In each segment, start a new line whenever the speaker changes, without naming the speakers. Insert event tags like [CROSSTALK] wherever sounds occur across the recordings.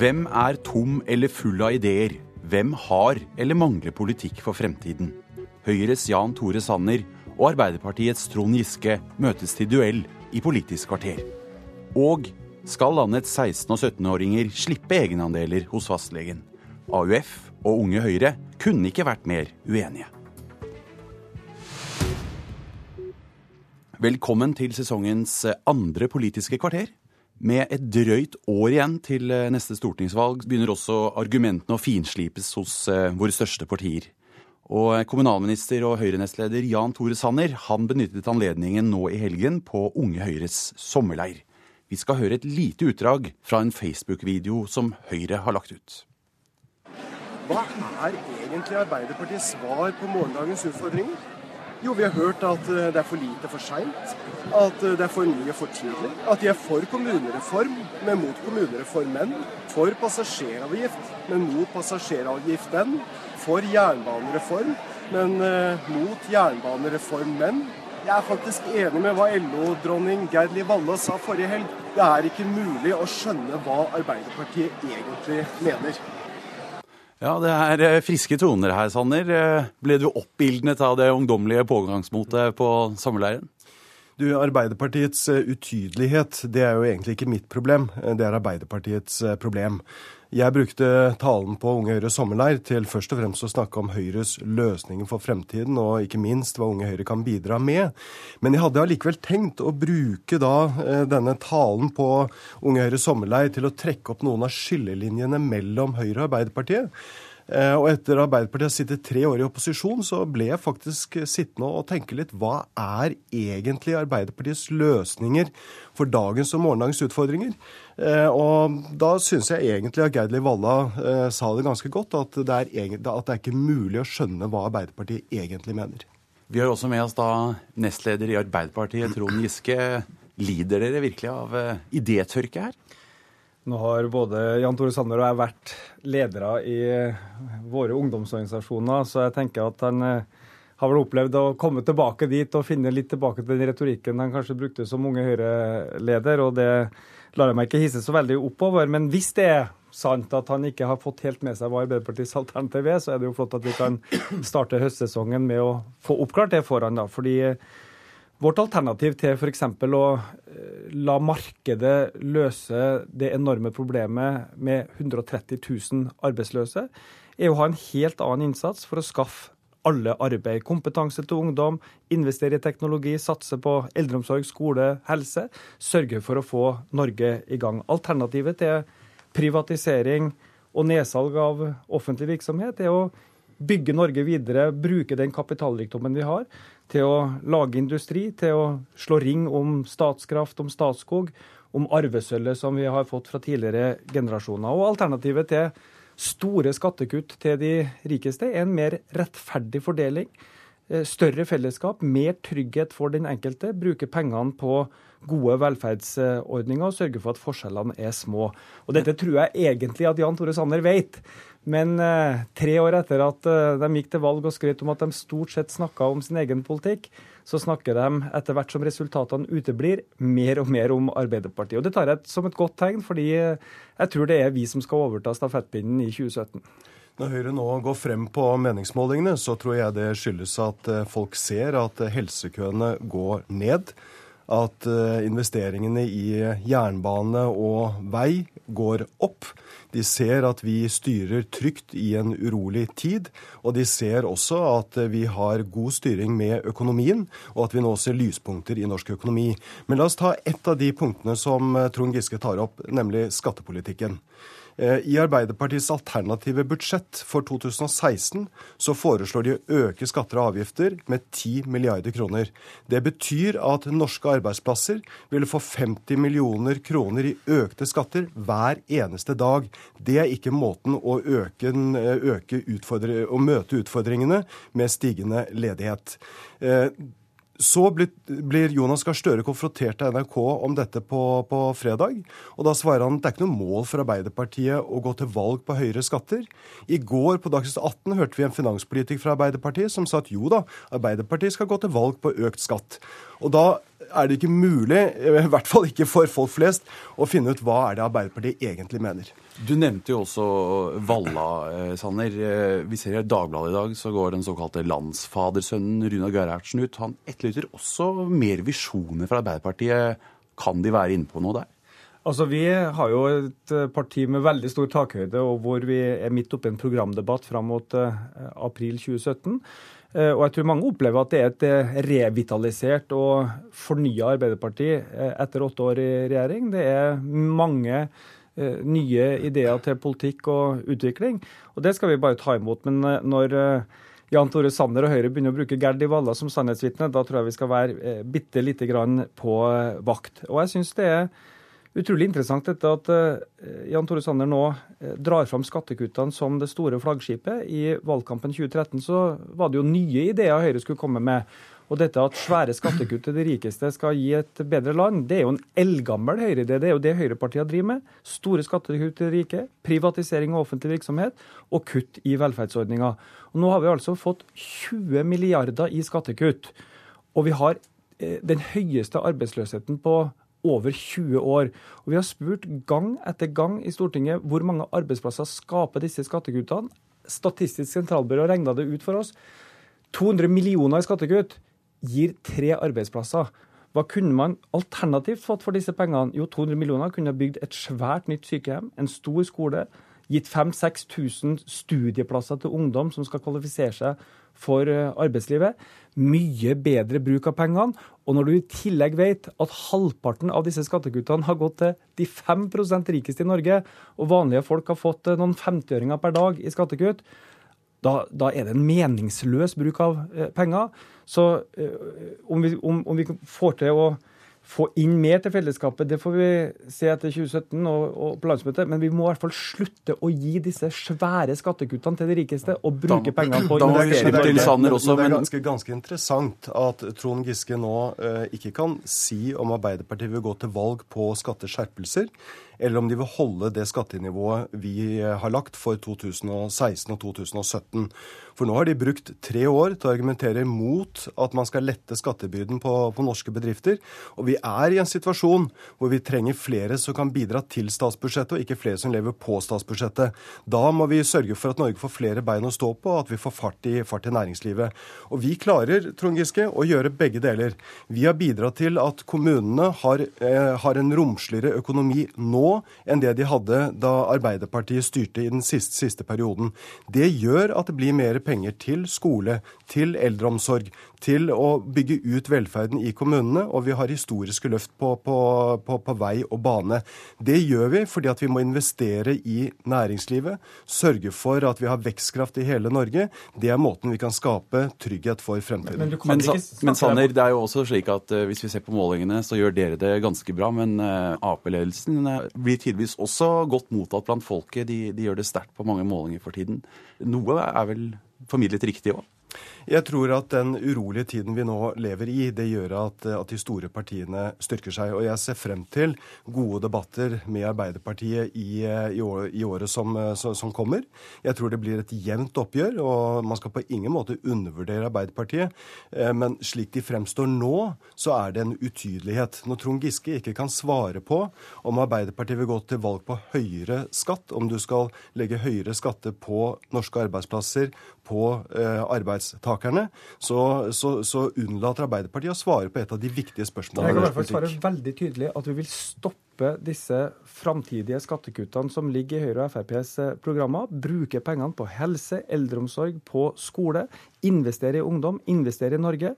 Hvem er tom eller full av ideer? Hvem har eller mangler politikk for fremtiden? Høyres Jan Tore Sanner og Arbeiderpartiets Trond Giske møtes til duell i Politisk kvarter. Og skal landets 16- og 17-åringer slippe egenandeler hos fastlegen? AUF og Unge Høyre kunne ikke vært mer uenige. Velkommen til sesongens andre Politiske kvarter. Med et drøyt år igjen til neste stortingsvalg begynner også argumentene å finslipes hos våre største partier. Og kommunalminister og Høyre-nestleder Jan Tore Sanner han benyttet anledningen nå i helgen på Unge Høyres sommerleir. Vi skal høre et lite utdrag fra en Facebook-video som Høyre har lagt ut.
Hva er egentlig Arbeiderpartiets svar på morgendagens utfordringer? Jo, vi har hørt at det er for lite for seint, at det er for mye for tidlig. At de er for kommunereform, men mot kommunereform menn. For passasjeravgift, men mot passasjeravgift den. For jernbanereform, men mot jernbanereform menn. Jeg er faktisk enig med hva LO-dronning Gerd Liv Valla sa forrige helg. Det er ikke mulig å skjønne hva Arbeiderpartiet egentlig mener.
Ja, det er friske toner her, Sanner. Ble du oppildnet av det ungdommelige pågangsmotet på sommerleiren?
Du, Arbeiderpartiets utydelighet, det er jo egentlig ikke mitt problem. Det er Arbeiderpartiets problem. Jeg brukte talen på Unge Høyres sommerleir til først og fremst å snakke om Høyres løsninger for fremtiden, og ikke minst hva Unge Høyre kan bidra med. Men jeg hadde allikevel tenkt å bruke da denne talen på Unge Høyres sommerleir til å trekke opp noen av skillelinjene mellom Høyre og Arbeiderpartiet. Og etter Arbeiderpartiet har sittet tre år i opposisjon, så ble jeg faktisk sittende og tenke litt hva er egentlig Arbeiderpartiets løsninger for dagens og morgendagens utfordringer? Og da syns jeg egentlig at Geir Liv Valla sa det ganske godt, at det, er, at det er ikke mulig å skjønne hva Arbeiderpartiet egentlig mener.
Vi har også med oss da nestleder i Arbeiderpartiet, Trond Giske. Lider dere virkelig av idétørke her?
Nå har både Jan Tore Sanner og jeg vært ledere i våre ungdomsorganisasjoner, så jeg tenker at han har vel opplevd å komme tilbake dit og finne litt tilbake til den retorikken han kanskje brukte som Unge Høyre-leder, og det lar jeg meg ikke hisse så veldig oppover. Men hvis det er sant at han ikke har fått helt med seg hva Arbeiderpartiets alternativ er, så er det jo flott at vi kan starte høstsesongen med å få oppklart det foran, da. fordi Vårt alternativ til f.eks. å la markedet løse det enorme problemet med 130 000 arbeidsløse, er å ha en helt annen innsats for å skaffe alle arbeid. Kompetanse til ungdom, investere i teknologi, satse på eldreomsorg, skole, helse. Sørge for å få Norge i gang. Alternativet til privatisering og nedsalg av offentlig virksomhet er å bygge Norge videre, bruke den kapitalrikdommen vi har, til å lage industri, til å slå ring om Statskraft, om Statskog, om arvesølvet som vi har fått fra tidligere generasjoner. Og alternativet til store skattekutt til de rikeste er en mer rettferdig fordeling. Større fellesskap, mer trygghet for den enkelte. Bruke pengene på gode velferdsordninger og sørge for at forskjellene er små. Og Dette tror jeg egentlig at Jan Tore Sanner vet. Men eh, tre år etter at eh, de gikk til valg og skrøt om at de stort sett snakka om sin egen politikk, så snakker de etter hvert som resultatene uteblir, mer og mer om Arbeiderpartiet. Og Det tar jeg som et godt tegn, fordi jeg tror det er vi som skal overta stafettpinnen i 2017.
Når Høyre nå går frem på meningsmålingene, så tror jeg det skyldes at folk ser at helsekøene går ned at investeringene i jernbane og vei går opp. De ser at vi styrer trygt i en urolig tid, og de ser også at vi har god styring med økonomien, og at vi nå ser lyspunkter i norsk økonomi. Men la oss ta ett av de punktene som Trond Giske tar opp, nemlig skattepolitikken. I Arbeiderpartiets alternative budsjett for 2016 så foreslår de å øke skatter og avgifter med 10 milliarder kroner. Det betyr at norske arbeidsplasser ville få 50 millioner kroner i økte skatter hver eneste dag. Det er ikke måten å, øke, øke utfordre, å møte utfordringene med stigende ledighet. Så blir Jonas Gahr Støre konfrontert av NRK om dette på, på, fredag. og Da svarer han at det er ikke noe mål for Arbeiderpartiet å gå til valg på høyere skatter. I går på Dagsnytt 18 hørte vi en finanspolitiker fra Arbeiderpartiet som sa at jo da, Arbeiderpartiet skal gå til valg på økt skatt. Og da er det ikke mulig, i hvert fall ikke for folk flest, å finne ut hva er det Arbeiderpartiet egentlig mener.
Du nevnte jo også Valla, eh, Sanner. Eh, vi ser i Dagbladet i dag så går den såkalte landsfadersønnen Runa Gerhardsen ut. Han etterlyser også mer visjoner fra Arbeiderpartiet. Kan de være inne på noe der?
Altså, Vi har jo et eh, parti med veldig stor takhøyde, og hvor vi er midt oppe i en programdebatt fram mot april 2017. Uh, og jeg tror mange opplever at det er et revitalisert og fornya Arbeiderparti uh, etter åtte år i regjering. Det er mange nye ideer til politikk og utvikling, og det skal vi bare ta imot. Men når Jan Tore Sanner og Høyre begynner å bruke Gerd Walla som sannhetsvitne, da tror jeg vi skal være bitte lite grann på vakt. Og jeg synes det er utrolig interessant dette at uh, Jan Tore Sanner nå uh, drar fram skattekuttene som det store flaggskipet. I valgkampen 2013 så var det jo nye ideer Høyre skulle komme med. Og dette at svære skattekutt til de rikeste skal gi et bedre land, det er jo en eldgammel Høyre-idé. Det er jo det høyrepartiene driver med. Store skattekutt til de rike, privatisering av offentlig virksomhet og kutt i velferdsordninger. Og nå har vi altså fått 20 milliarder i skattekutt. Og vi har eh, den høyeste arbeidsløsheten på over 20 år. Og Vi har spurt gang etter gang i Stortinget hvor mange arbeidsplasser skaper disse skattekuttene. Statistisk sentralbyrå regna det ut for oss. 200 millioner i skattekutt gir tre arbeidsplasser. Hva kunne man alternativt fått for disse pengene? Jo, 200 millioner kunne bygd et svært nytt sykehjem, en stor skole, gitt 5000-6000 studieplasser til ungdom som skal kvalifisere seg for eh, arbeidslivet. Mye bedre bruk av pengene. Og når du i tillegg vet at halvparten av disse skattekuttene har gått til de 5% rikeste i Norge, og vanlige folk har fått eh, noen 50-øringer per dag i skattekutt, da, da, er det en meningsløs bruk av eh, penger. Så om, vi, om, om, vi, får til å få inn mer til fellesskapet, det får vi se etter 2017 og, og på landsmøtet. Men vi må i hvert fall slutte å gi disse svære skattekuttene til de rikeste og bruke pengene på å investere
det er ganske, ganske interessant at Trond Giske nå uh, ikke kan si om Arbeiderpartiet vil gå til valg på skatteskjerpelser eller om de vil holde det skattenivået vi har lagt for 2016 og 2017. For nå har de brukt tre år til å argumentere mot at man skal lette skattebyrden på, på, norske bedrifter. Og vi er i en situasjon hvor vi trenger flere som kan bidra til statsbudsjettet, og ikke flere som lever på statsbudsjettet. Da må vi sørge for at Norge får flere bein å stå på, og at vi får fart i, fart i næringslivet. Og vi klarer, Trond Giske, å gjøre begge deler. Vi har bidratt til at kommunene har, eh, har en romsligere økonomi nå enn det de hadde da Arbeiderpartiet styrte i den siste, siste perioden. Det gjør at det blir mer penger til skole, til eldreomsorg, til å bygge ut velferden i kommunene, og vi har historiske løft på, på, på, på, vei og bane. Det gjør vi fordi at vi må investere i næringslivet, sørge for at vi har vekstkraft i hele Norge. Det er måten vi kan skape trygghet for fremtiden.
Men, men, men Sanner, det er jo også slik at uh, hvis vi ser på målingene, så gjør dere det ganske bra. Men uh, Ap-ledelsen uh, blir tidvis også godt mottatt blant folket. De, de gjør det sterkt på mange målinger for tiden. Noe er vel formidlet riktig òg?
Jeg tror at den urolige tiden vi nå lever i, det gjør at, at, de store partiene styrker seg. Og jeg ser frem til gode debatter med Arbeiderpartiet i, i, år, i året som, som, kommer. Jeg tror det blir et jevnt oppgjør, og man skal på ingen måte undervurdere Arbeiderpartiet. Eh, men slik de fremstår nå, så er det en utydelighet. Når Trond Giske ikke kan svare på om Arbeiderpartiet vil gå til valg på høyere skatt, om du skal legge høyere skatter på norske arbeidsplasser, på eh, arbeidstakerne, så, så, så, unnlater Arbeiderpartiet å svare på et av de viktige spørsmålene.
Jeg kan i hvert fall svare veldig tydelig at vi vil stoppe disse framtidige skattekuttene som ligger i Høyre og FrPs programmer. Bruke pengene på helse, eldreomsorg, på skole. Investere i ungdom, investere i Norge.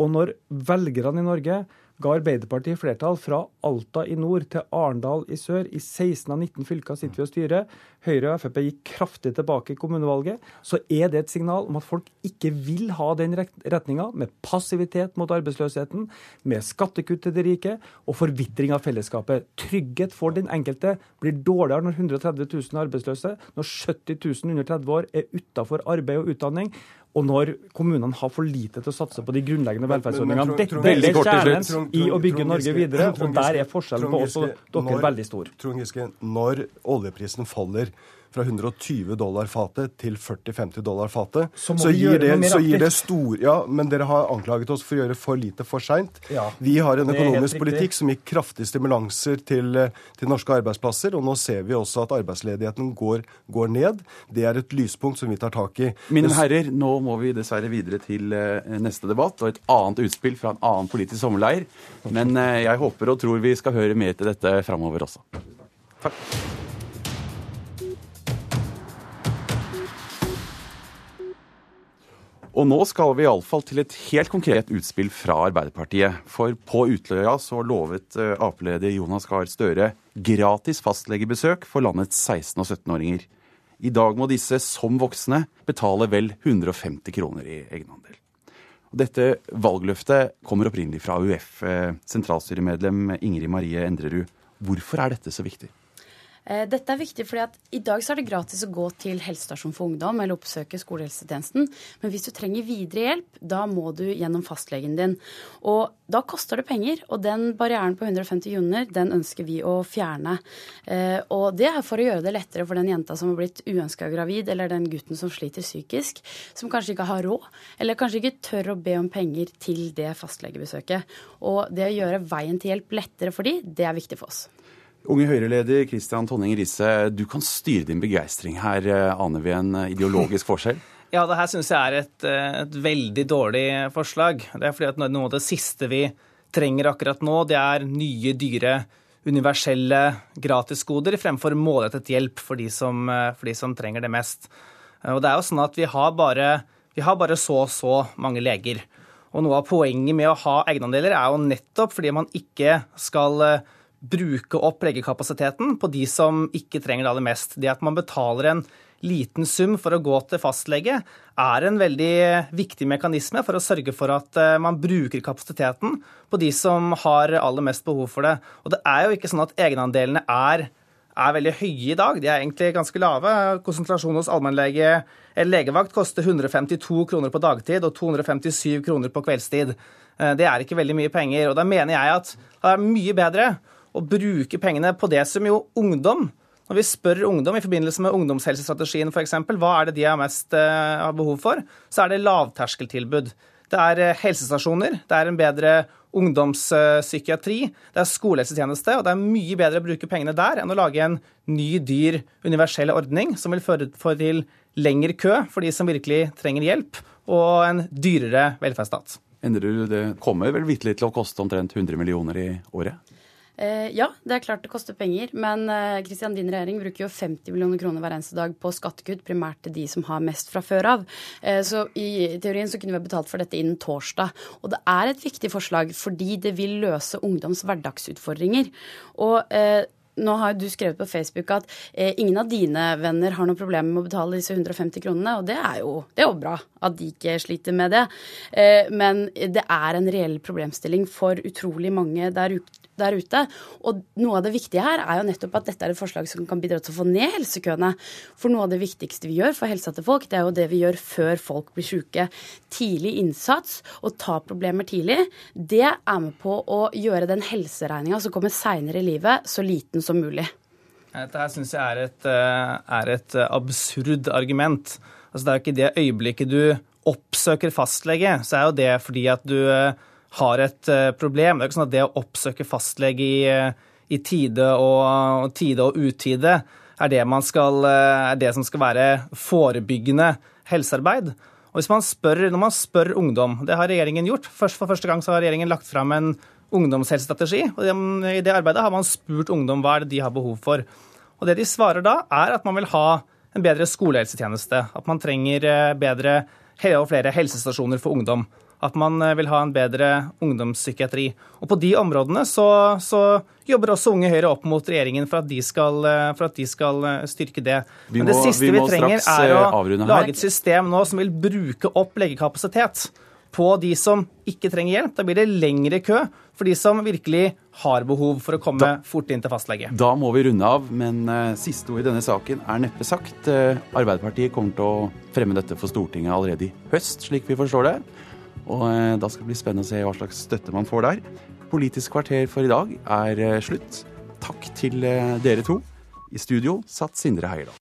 Og når velgerne i Norge ga Arbeiderpartiet flertall fra Alta i nord til Arendal i sør. I 16 av 19 fylker sitter vi og styrer. Høyre og Frp gikk kraftig tilbake i kommunevalget. Så er det et signal om at folk ikke vil ha den retninga, med passivitet mot arbeidsløsheten, med skattekutt til de rike og forvitring av fellesskapet. Trygghet for den enkelte blir dårligere når 130 000 er arbeidsløse, når 70 000 under 30 år er utafor arbeid og utdanning, og når kommunene har for lite til å satse på de grunnleggende velferdsordningene. Dette er kjernen i å bygge Norge videre, og der er forskjellen på oss og dere veldig stor.
Trond Giske, når oljeprisen faller fra 120 dollar fatet til 40-50 dollar fatet,
så,
så, gir det, så gir det stor Ja, men dere har anklaget oss for å gjøre for lite for seint. Ja, vi har en økonomisk politikk som gir kraftige stimulanser til, til, norske arbeidsplasser, og nå ser vi også at arbeidsledigheten går, går, ned. Det er et lyspunkt som vi tar tak i.
Mine herrer, nå må vi dessverre videre til eh, neste debatt og et annet utspill fra en annen politisk sommerleir. Men eh, jeg håper og tror vi skal høre mer til dette framover også. Takk. Og nå skal vi iallfall til et helt konkret utspill fra Arbeiderpartiet. For på Utløya så lovet eh, Ap-leder Jonas Gahr Støre gratis fastlegebesøk for landets 16- og 17-åringer. I dag må disse som voksne betale vel 150 kroner i egenandel. Dette valgløftet kommer opprinnelig fra AUF. Eh, sentralstyremedlem Ingrid Marie Endrerud. Hvorfor er dette så viktig?
Eh, dette er viktig fordi at i dag så er det gratis å gå til helsestasjon for ungdom eller oppsøke skolehelsetjenesten. Men hvis du trenger videre hjelp, da må du gjennom fastlegen din. Og da koster det penger. Og den barrieren på 150 kroner, den ønsker vi å fjerne. Eh, og det er for å gjøre det lettere for den jenta som har blitt uønska gravid, eller den gutten som sliter psykisk, som kanskje ikke har råd, eller kanskje ikke tør å be om penger til det fastlegebesøket. Og det å gjøre veien til hjelp lettere for de, det er viktig for oss.
Unge Høyre-leder Kristian Tonning Risse, du kan styre din begeistring her. Eh, aner vi en eh, ideologisk forskjell? [LAUGHS]
Ja, det her syns jeg er et, eh, et, veldig dårlig forslag. Det er fordi at noe av det siste vi trenger akkurat nå, det er nye, dyre, universelle gratisgoder fremfor målrettet hjelp for de, som, for de som trenger det mest. Og det er jo sånn at vi har bare, vi har bare så og så mange leger. Og noe av poenget med å ha egenandeler er jo nettopp fordi man ikke skal bruke opp legekapasiteten på de som ikke trenger det aller mest. Det at man betaler en liten sum for å gå til fastlege, er en veldig viktig mekanisme for å sørge for at eh, man bruker kapasiteten på de som har aller mest behov for det. Og det er jo ikke sånn at egenandelene er, er veldig høye i dag. De er egentlig ganske lave. Konsentrasjon hos allmennlege eller legevakt koster 152 kroner på dagtid og 257 kroner på kveldstid. Eh, det er ikke veldig mye penger. og Da mener jeg at det er mye bedre å bruke pengene på det som jo ungdom Når vi spør ungdom i forbindelse med ungdomshelsestrategien f.eks., hva er det de har mest har behov for, så er det lavterskeltilbud. Det er uh, helsestasjoner, det er en bedre ungdomspsykiatri, det er skolehelsetjeneste, og det er mye bedre å bruke pengene der enn å lage en ny, dyr universell ordning som vil føre til lengre kø for de som virkelig trenger hjelp, og en dyrere velferdsstat.
Endrer du det kommer vel vitterlig til å koste omtrent 100 millioner i året?
Eh, ja, det er klart det koster penger, men Kristian, eh, din regjering bruker jo 50 millioner kroner hver eneste dag på skattekutt, primært til de som har mest fra før av. Eh, så i teorien så kunne vi ha betalt for dette innen torsdag. Og det er et viktig forslag fordi det vil løse ungdoms hverdagsutfordringer. Og nå har du skrevet på Facebook at eh, ingen av dine venner har noe problem med å betale disse 150 kronene, og det er jo, det er jo bra at de ikke sliter med det. Eh, men det er en reell problemstilling for utrolig mange der, der, ute. Og noe av det viktige her er jo nettopp at dette er et forslag som kan bidra til å få ned helsekøene. For noe av det viktigste vi gjør for helsa til folk, det er jo det vi gjør før folk blir syke. Tidlig innsats og ta problemer tidlig, det er med på å gjøre den helseregninga som kommer seinere i livet, så liten som mulig.
Dette her syns jeg er et, eh, er et, eh, absurd argument. Altså, det er jo ikke det øyeblikket du oppsøker fastlege, så er jo det fordi at du eh, har et problem. Det er ikke sånn at det å oppsøke fastlege i, i tide, og, tide og utide er det, skal, er det, som skal være forebyggende helsearbeid. Og hvis man spør, Når man spør ungdom, det har regjeringen gjort For første gang så har regjeringen lagt fram en ungdomshelsestrategi. og I det arbeidet har man spurt ungdom hva er det de har behov for. Og Det de svarer da, er at man vil ha en bedre skolehelsetjeneste. At man trenger eh, bedre og flere helsestasjoner for ungdom. At man eh, vil ha en bedre ungdomspsykiatri. Og På de områdene så, så jobber også Unge Høyre opp mot regjeringen for at de skal, eh, at de skal styrke det.
Må, Men det siste vi, vi trenger, er å
lage et system nå som vil bruke opp legekapasitet på de som ikke trenger hjelp. Da blir det lengre kø for de som virkelig har behov for å komme da, fort inn til fastlege.
Da må vi runde av, men uh, siste ord i denne saken er neppe sagt. Uh, Arbeiderpartiet kommer til å fremme dette for Stortinget allerede i høst, slik vi forstår det. Og uh, da skal det bli spennende å se hva slags støtte man får der. Politisk kvarter for i dag er slutt. Takk til dere to. I studio satt Sindre Heierdal.